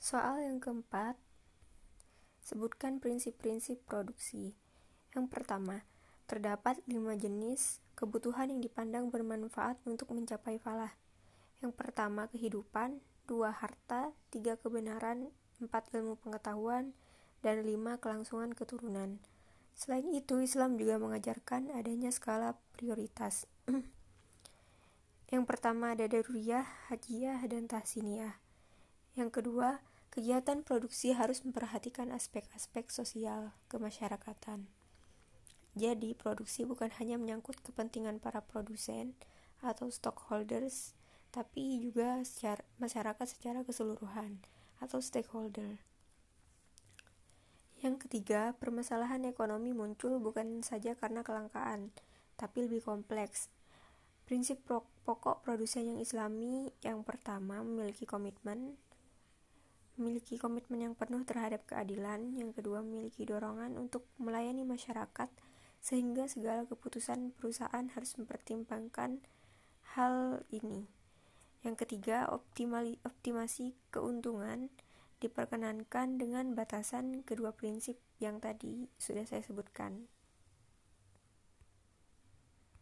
Soal yang keempat, sebutkan prinsip-prinsip produksi. Yang pertama, terdapat lima jenis kebutuhan yang dipandang bermanfaat untuk mencapai falah. Yang pertama, kehidupan, dua, harta, tiga, kebenaran, empat, ilmu pengetahuan, dan lima, kelangsungan keturunan. Selain itu, Islam juga mengajarkan adanya skala prioritas. yang pertama ada daruriyah, hajiyah, dan tahsiniyah. Yang kedua, kegiatan produksi harus memperhatikan aspek-aspek sosial kemasyarakatan. Jadi, produksi bukan hanya menyangkut kepentingan para produsen atau stockholders, tapi juga secara, masyarakat secara keseluruhan atau stakeholder. Yang ketiga, permasalahan ekonomi muncul bukan saja karena kelangkaan, tapi lebih kompleks. Prinsip pokok produsen yang islami yang pertama memiliki komitmen memiliki komitmen yang penuh terhadap keadilan, yang kedua memiliki dorongan untuk melayani masyarakat, sehingga segala keputusan perusahaan harus mempertimbangkan hal ini. Yang ketiga, optimali, optimasi keuntungan diperkenankan dengan batasan kedua prinsip yang tadi sudah saya sebutkan.